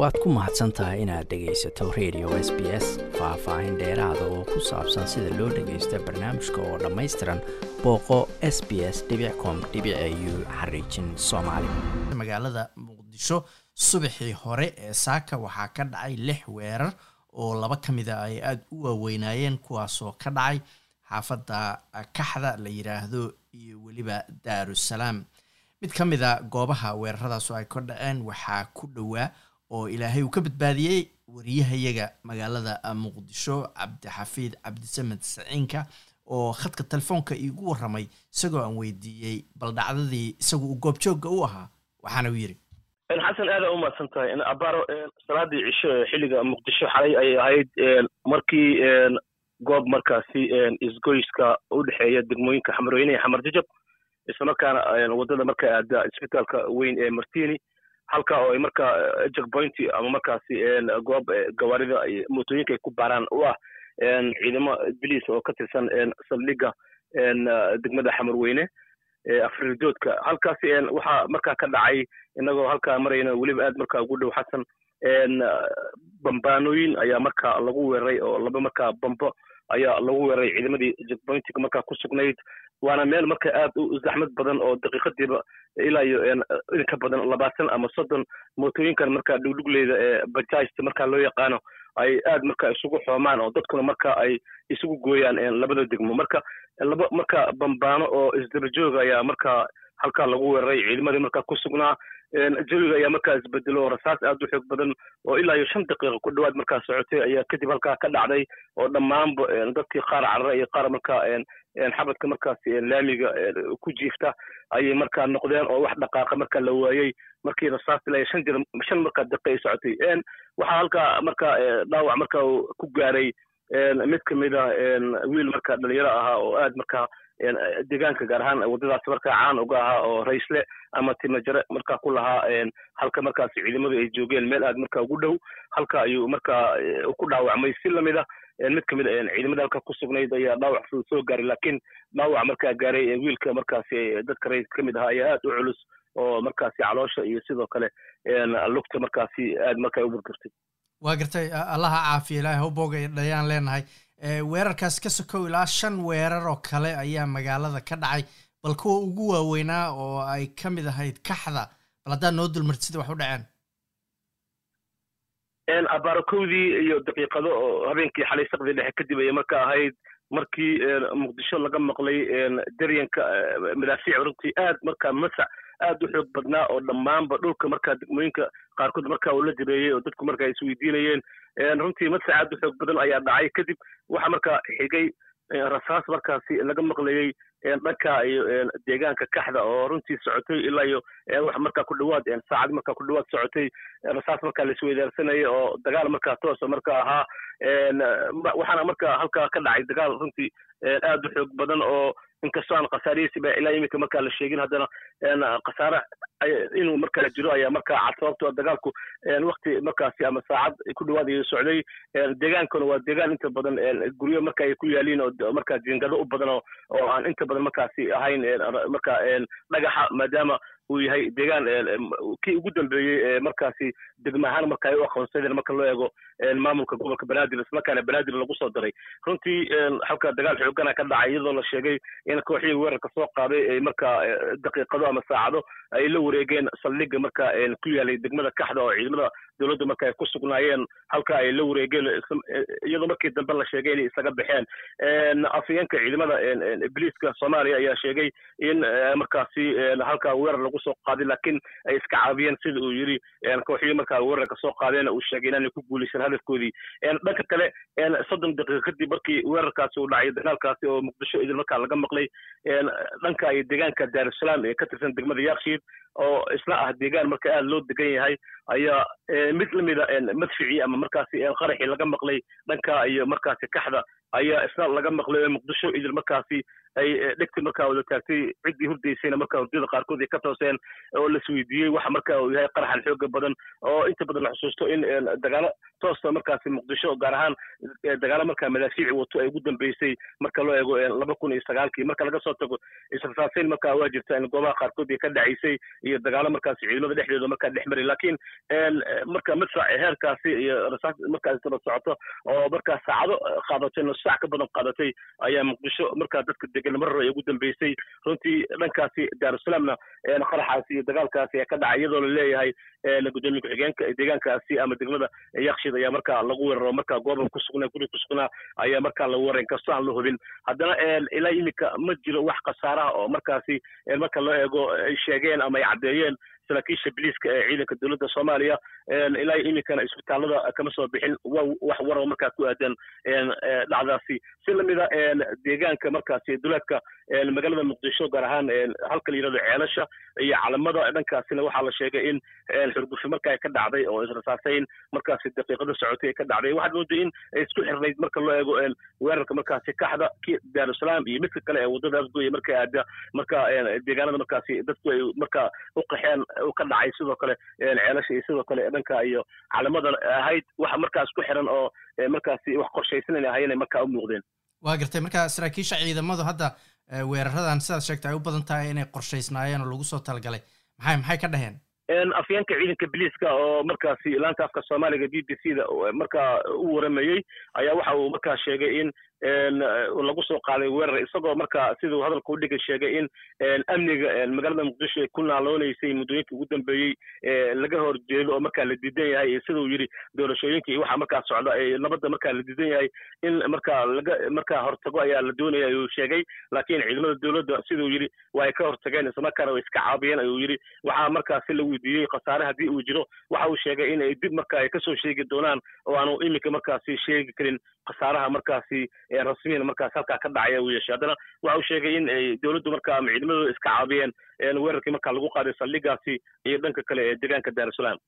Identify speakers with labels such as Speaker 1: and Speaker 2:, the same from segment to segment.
Speaker 1: waad ku mahadsan tahay inaad dhegaysato radio s b s faah-faahin dheeraada oo ku saabsan sida loo dhagaysto barnaamijka oo dhammaystiran booqo s b s com u xariijin soomaali. Magaalada muqdisho subaxii hore ee saaka waxaa ka dhacay lix weerar oo laba ka mida ay aada u waaweynaayeen kuwaasoo ka dhacay xaafadda kaxda la yidhaahdo iyo weliba daarusalaam mid ka mida goobaha weeraradaas oo ay ka dhaceen waxaa ku dhowaa oo ilaahay uu ka badbaadiyey wariyahayaga magaalada muqdisho cabdixafiid cabdisamed saciinka oo khadka telefoonka iigu waramay isagoo aan weydiiyey bal dhacdadii isagu uu goobjoogga u ahaa waxaana u yidhi
Speaker 2: xasan aada umahadsan tahay abaaro salaadii cisho ee xilliga muqdisho xalay ayay ahayd. Markii goob markaasi isgoyska u dhexeeya degmooyinka xamarweyne iyo xamar jajab islamarkaana waddada markaa aada isbitaalka weyn ee martini halka oo ay markaa jackpointy ama markaasi goob gawaarida mootooyinka ay ku baaraan u ah ciidamo biliis oo ka tirsan saldhigga degmada xamarweyne afridoodka halkaasi waxaa markaa ka dhacay inagoo halkaa marayna weliba aad markaa ugu dhow xasan bambaanooyin ayaa markaa lagu weeraray oo laba markaa bambo ayaa lagu weeraray ciidamadii jackpointiga markaa ku sugnayd waana meel marka aad u zaxmad badan oo daqiiqadiiba ilaa iyo inka badan labaatan ama soddon mootooyinkan markaa dhugdhugleyda ee bajajta markaa loo yaqaano ay aad marka isugu xoomaan oo dadkuna marka ay isugu gooyaan labada degmo. Marka laba marka bambaano oo isdaba jooga ayaa markaa halkaa lagu weeraray ciidamadii markaa ku sugnaa jawiga ayaa markaa isbedelo rasaas aad u xoog badan oo ilaa iyo shan daqiiqa ku dhowaad markaa socotay ayaa kadib halkaa ka dhacday oo dhammaanba dadkii qaar carara iyo qaar markaa xabadka markaasi laamiga ku jiifta ayay markaa noqdeen oo wax dhaqaaqa markaa la waayey markii rasaas ilaa shan jir shan markaa daqiiqa ay socotay. Waxaa halkaa markaa dhaawac markaa ku gaaray mid ka mid a wiil markaa dhalinyaro ahaa oo aad markaa deegaanka gaar ahaan waddadaas markaa caan uga ahaa oo raysle ama timajare markaa ku lahaa halka markaasi ciidamadu ay joogeen meel aad markaa ugu dhow halka ayuu markaa ku dhaawacmay. Si la mid a mid ka mid ciidamada halka ku sugnayd ayaa dhaawac fudud soo gaaray laakiin dhaawac markaa gaaray wiilka markaasi dadka rays ka mid ahaa ayaa aad u culus oo markaasi caloosha iyo sidoo kale lugta markaasi aad markaa u burgurtay
Speaker 1: waa gartay allaha caafiya ilaahay hawbooga dhayaan leenahay weerarkaas ka sokow ilaa shan weerar oo kale ayaa magaalada ka dhacay bal kuwa ugu waaweynaa oo ay ka mid ahayd kaxda. Bal haddaad noo dulmarti sida wax u dhaceen.
Speaker 2: Abaarokowdii iyo daqiiqado oo habeenkii xalay saqdii dhexe kadib ayay marka ahayd markii muqdisho laga maqlay daryanka madaafiic runtii aad markaa masac aad u xoog badnaa oo dhammaanba dhulka markaa degmooyinka qaarkood markaa uu la jireeyey oo dadku markaa isweydiinayeen runtii masac aad u xoog badan ayaa dhacay. Kadib waxaa markaa xigay rasaas markaasi laga maqlayey dhanka iyo deegaanka kaxda oo runtii socotay ilaa iyo wax markaa ku dhawaad saacad markaa ku dhawaad socotay. Rasaas markaa la isweydaarsanayay oo dagaal markaa toosa markaa ahaa. Waxaana markaa halkaa ka dhacay dagaal runtii aad u xoog badan oo inkastoo aan khasaarihiisiba ilaa iminka markaa la sheegin haddana khasaare inuu markaa jiro ayaa markaa cad sababtoo dagaalku wakti markaasi ama saacad ku dhawaadayo socday deegaankuna waa deegaan inta badan guryo marka ay ku yaaliin oo markaa jiingado u badan oo aan inta badan markaasi ahayn marka dhagaxa maadaama uu yahay deegaan kii ugu dambeeyey ee markaasi degma ahaan marka ay u aqoonsadeen marka loo eego maamulka gobolka banaadir islamarkaana banaadir lagu soo daray. Runtii halka dagaal xoogana ka dhacay iyadoo la sheegay in kooxihii weerarka soo qaaday ay markaa daqiiqado ama saacado ay la wareegeen saldhigga marka ku yaalay degmada kaxda oo ciidamada dowladda marka ay ku sugnaayeen halka ay la wareegeen iyadoo markii dambe la sheegay inay isaga baxeen. Afayeenka ciidamada ibliiska soomaaliya ayaa sheegay in markaasi halka weerar lagu soo qaaday laakiin ay iska caabiyeen sida uu yidhi kooxihii markaa weerarka soo qaadeen uu sheegay inaanay ku guulaysan hadafkoodii dhanka kale soddon daqiiqa kadib markii weerarkaasi uu dhacay dagaalkaasi oo muqdisho idin markaa laga maqlay dhanka iyo deegaanka daarusalaam ee ka tirsan degmada yakshiid oo isla ah deegaan marka aad loo degan yahay ayaa mid lamida madficii ama markaasi qaraxii laga maqlay dhanka iyo markaasi kaxda ayaa isna laga maqlay oo muqdisho idil markaasi ay dhegti markaa wada taagtay ciddii hurdaysayna markaa hurdada qaarkood ay ka tooseen oo lasweydiiyey waxa marka uu yahay qaraxan xooga badan oo inta badan la xusuusto in dagaalo toosta markaasi muqdisho gaar ahaan dagaalo markaa madaafiici wato ay ugu dambeysay marka loo eego laba kun iyo sagaalkii. Marka laga soo tago israsaaseyn markaa waa jirta in goobaha qaarkood ay ka dhacaysay iyo dagaalo markaasi ciidamada dhexdooda markaa dhex maray laakiin marka madfac heerkaasi iyo rasaas markaasi taba socoto oo markaa saacado qaadatay nus saac ka badan qaadatay ayaa muqdisho markaa dadka degan marar ay ugu dambeysay. Runtii dhankaasi daarusalaamna qaraxaasi iyo dagaalkaasi ayaa ka dhacay iyadoo la leeyahay gudoomiye ku-xigeenka deegaankaasi ama degmada yakshid ayaa markaa lagu weeraro markaa gooba ku sugnaa guri ku sugnaa ayaa markaa la weeraray inkastoo aan la hubin. Haddana ilaa iminka ma jiro wax khasaaraha oo markaasi marka loo eego ay sheegeen ama ay caddeeyeen saraakiisha biliiska ee ciidanka dowladda soomaaliya ilaa iminkana isbitaalada kama soo bixin wax waroo markaa ku aadan dhacdaasi. Si lamida deegaanka markaasi duleedka magaalada muqdisho gaar ahaan halka la yiraahdo ceelasha iyo calamada dhankaasina waxaa la sheegay in xurgufi markaa ka dhacday oo israsaaseyn markaasi daqiiqada socotay ka dhacday. Waxaad mooday in isku xirnayd marka loo eego weerarka markaasi kaxda daarusalaam iyo midka kale ee waddada afgoya marka aada marka deegaanada markaasi dadku ay markaa u qaxeen ka dhacay sidoo kale ceelasha iyo sidoo kale dhanka iyo calamada ahayd waxa markaas ku xiran oo markaasi wax qorshaysan inay ahayen markaa u muuqdeen.
Speaker 1: Waa gartay. Marka saraakiisha ciidamadu hadda weeraradan sidaad sheegtay ay u badan tahay inay qorshaysnaayeen oo lagu soo talagalay. Maxay maxay ka dhaheen?
Speaker 2: Afyeenka ciidanka biliiska oo markaasi laanta afka soomaaliga b b c da markaa u waramayey ayaa waxa uu markaa sheegay in lagu soo qaaday weerar. Isagoo markaa siduu hadalka udhiga sheegay in amniga magaalada muqdisho ay ku naaloonaysay muddooyinkii ugu dambeeyey laga horjeedo oo markaa la diidan yahay. Siduu yidhi doorashooyinka iyo waxa markaa socda nabadda markaa la diidan yahay in markaa laga markaa hortago ayaa la doonaya ayuu sheegay. Laakiin ciidamada dowladda siduu yidhi waa ay ka hortageen islamarkaana way iska caabiyeen ayuu yidhi. Waxaa markaasi la weydiiyey khasaare haddii uu jiro waxa uu sheegay in ay dib marka ay ka soo sheegi doonaan oo aanu iminka markaasi sheegi karin khasaaraha markaasi rasmiyan markaas halkaa ka dhacaya uu yeeshay. Haddana waxa uu sheegay in dowladdu markaa ama ciidamadooda iska caabiyeen weerarkii markaa lagu qaaday saldhigaasi iyo dhanka kale ee deegaanka daarusalaam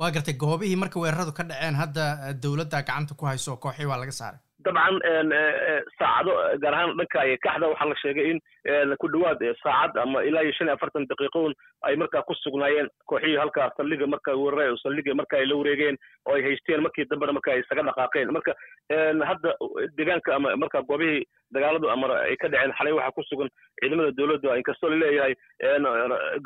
Speaker 1: waa gartay goobihii marka weeraradu ka dhaceen hadda dowladda gacanta ku hayso oo kooxii waa laga saaray
Speaker 2: dabcan saacado gaar ahaan dhanka kaxda waxaa la sheegay in ku dhowaad saacad ama ilaa iyo shan iyo afartan daqiiqoon ay markaa ku sugnaayeen kooxihii halkaa saldhiga marka weerare oo saldhiga marka ay la wareegeen oo ay haysteen markii dambena marka ay isaga dhaqaaqeen marka hadda deegaanka ama marka goobihii dagaaladu ama ay ka dhaceen xalay waxaa ku sugan ciidamada dowladda inkastoo la leeyahay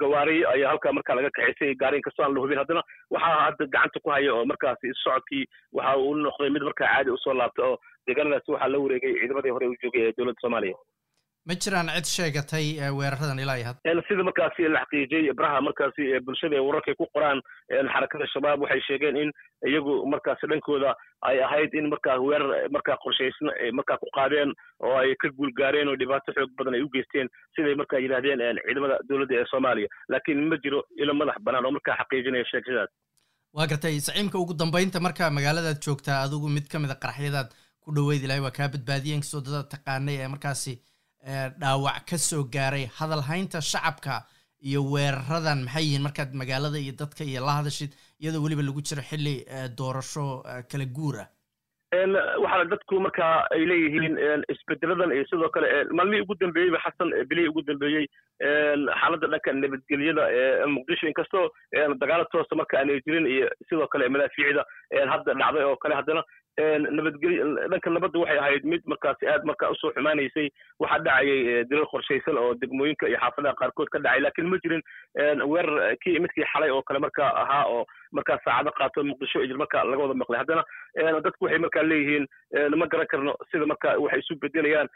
Speaker 2: gawaariyo ayaa halkaa markaa laga kaxaysay gaari inkastoo aan la hubin. Haddana waxaa hadda gacanta ku haya oo markaasi socodkii waxa uu noqday mid markaa caadi u soo laabta oo deegaanadaasi waxaa la wareegay ciidamadii hore u joogay ee dowladda soomaaliya
Speaker 1: ma jiraan cid sheegatay weeraradan ilaa iyo hadda
Speaker 2: sida markaasi la xaqiijiyey ibraha markaasi bulshada ee wararkay ku qoraan xarakada shabaab waxay sheegeen in iyagu markaasi dhankooda ay ahayd in markaa weerar markaa qorshaysna markaa ku qaadeen oo ay ka guulgaareen oo dhibaato xoog badan ay u geysteen siday markaa yidhahdeen ciidamada dowladda ee soomaaliya. Laakiin ma jiro ilo madax bannaan oo markaa xaqiijinaya sheegashadaas.
Speaker 1: Waa gartay saciimka ugu dambeynta marka magaaladaad joogtaa adigu mid ka mid a qaraxyadaad ku dhaweyd ilahay waa kaa badbaadiyeen kastoo dadaad taqaanay ee markaasi dhaawac ka soo gaaray hadal haynta shacabka iyo weeraradan. Maxay yihiin markaad magaalada iyo dadka iyo la hadashid iyadoo weliba lagu jiro xilli doorasho kala guur ah?
Speaker 2: Dadku marka ay leeyihiin isbedeladan iyo sidoo kale maalmihii ugu dambeeyeyba xasan bilihii ugu dambeeyey xaaladda dhanka nabadgelyada muqdisho. Inkastoo dagaalo toosa marka aanay jirin iyo sidoo kale madaafiicda hadda dhacday oo kale haddana nabadgelyo dhanka nabadda waxay ahayd mid markaasi aad marka u soo xumaanaysay waxaa dhacayay dilal qorshaysan oo degmooyinka iyo xaafadaha qaarkood ka dhacay. Laakiin ma jirin weerar kii midkii xalay oo kale marka ahaa oo markaa saacado qaato muqdisho ijir marka laga wada maqlay. Haddana dadku waxay markaa leeyihiin ma garan karno sida marka waxay isu bedelayaan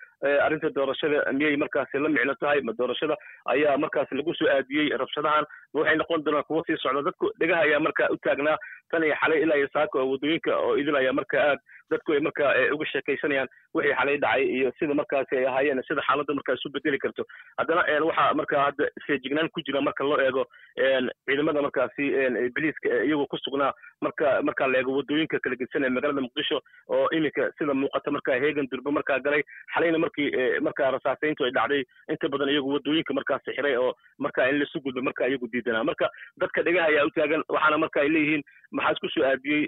Speaker 2: arrinta doorashada miyay markaasi la micno tahay ma doorashada ayaa markaasi lagu soo aadiyey rabshadahan. Waxay noqon doonaan kuwo sii socda. Dadku dhegaha ayaa marka u taagnaa tan iyo xalay ilaa iyo saaka oo waddooyinka oo idil ayaa marka aad dadku ay marka uga sheekaysanayaan wixii xalay dhacay iyo sida markaasi ay ahaayeen sida xaaladda markaa isu bedeli karto. Haddana waxaa marka hadda feejignaan ku jira marka loo eego ciidamada markaasi biliiska iyagoo ku sugnaa marka markaa la eego waddooyinka kala gedsanaya magaalada muqdisho oo iminka sida muuqata markaa heegan durbe markaa galay xalayna markii markaa rasaasayntu ay dhacday inta badan iyagu waddooyinka markaasi xiray oo markaa in lasu gudbo marka iyagu diidanaa marka dadka dhegaha ayaa u taagan waxaana marka ay leeyihiin maxaa isku soo aadiyey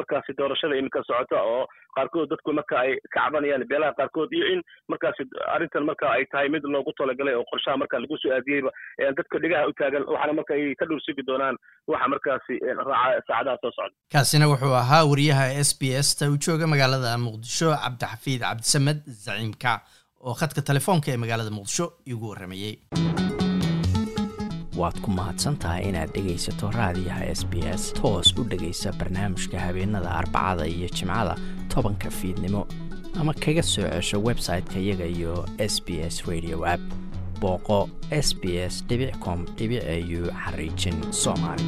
Speaker 2: markaasi doorashada iminka socota oo qaarkood dadku marka ay ka cabanayaan beelaha qaarkood iyo in markaasi arrintan marka ay tahay mid loogu talagalay oo qorshaha marka lagu soo aadiyeyba dadka dhegaha u taagan waxaana marka ay ka dhowrsigi doonaan waxa markaasi raaca saacadaha soo socda
Speaker 3: kaasina wuxuu ahaa wariyaha s b s ta u jooga magaalada muqdisho cabdixafiid cabdisamed zaciimka oo khadka telefoonka ee magaalada muqdisho igu warramayey waad ku mahadsantahay inaad dhegaysato raadiyaha s b s toos u dhegaysa barnaamijka habeenada arbacada iyo jimcada tobanka fiidnimo ama kaga soo cesho website-ka iyaga iyo s b s radio app. Booqo s b s com au xariijin soomaali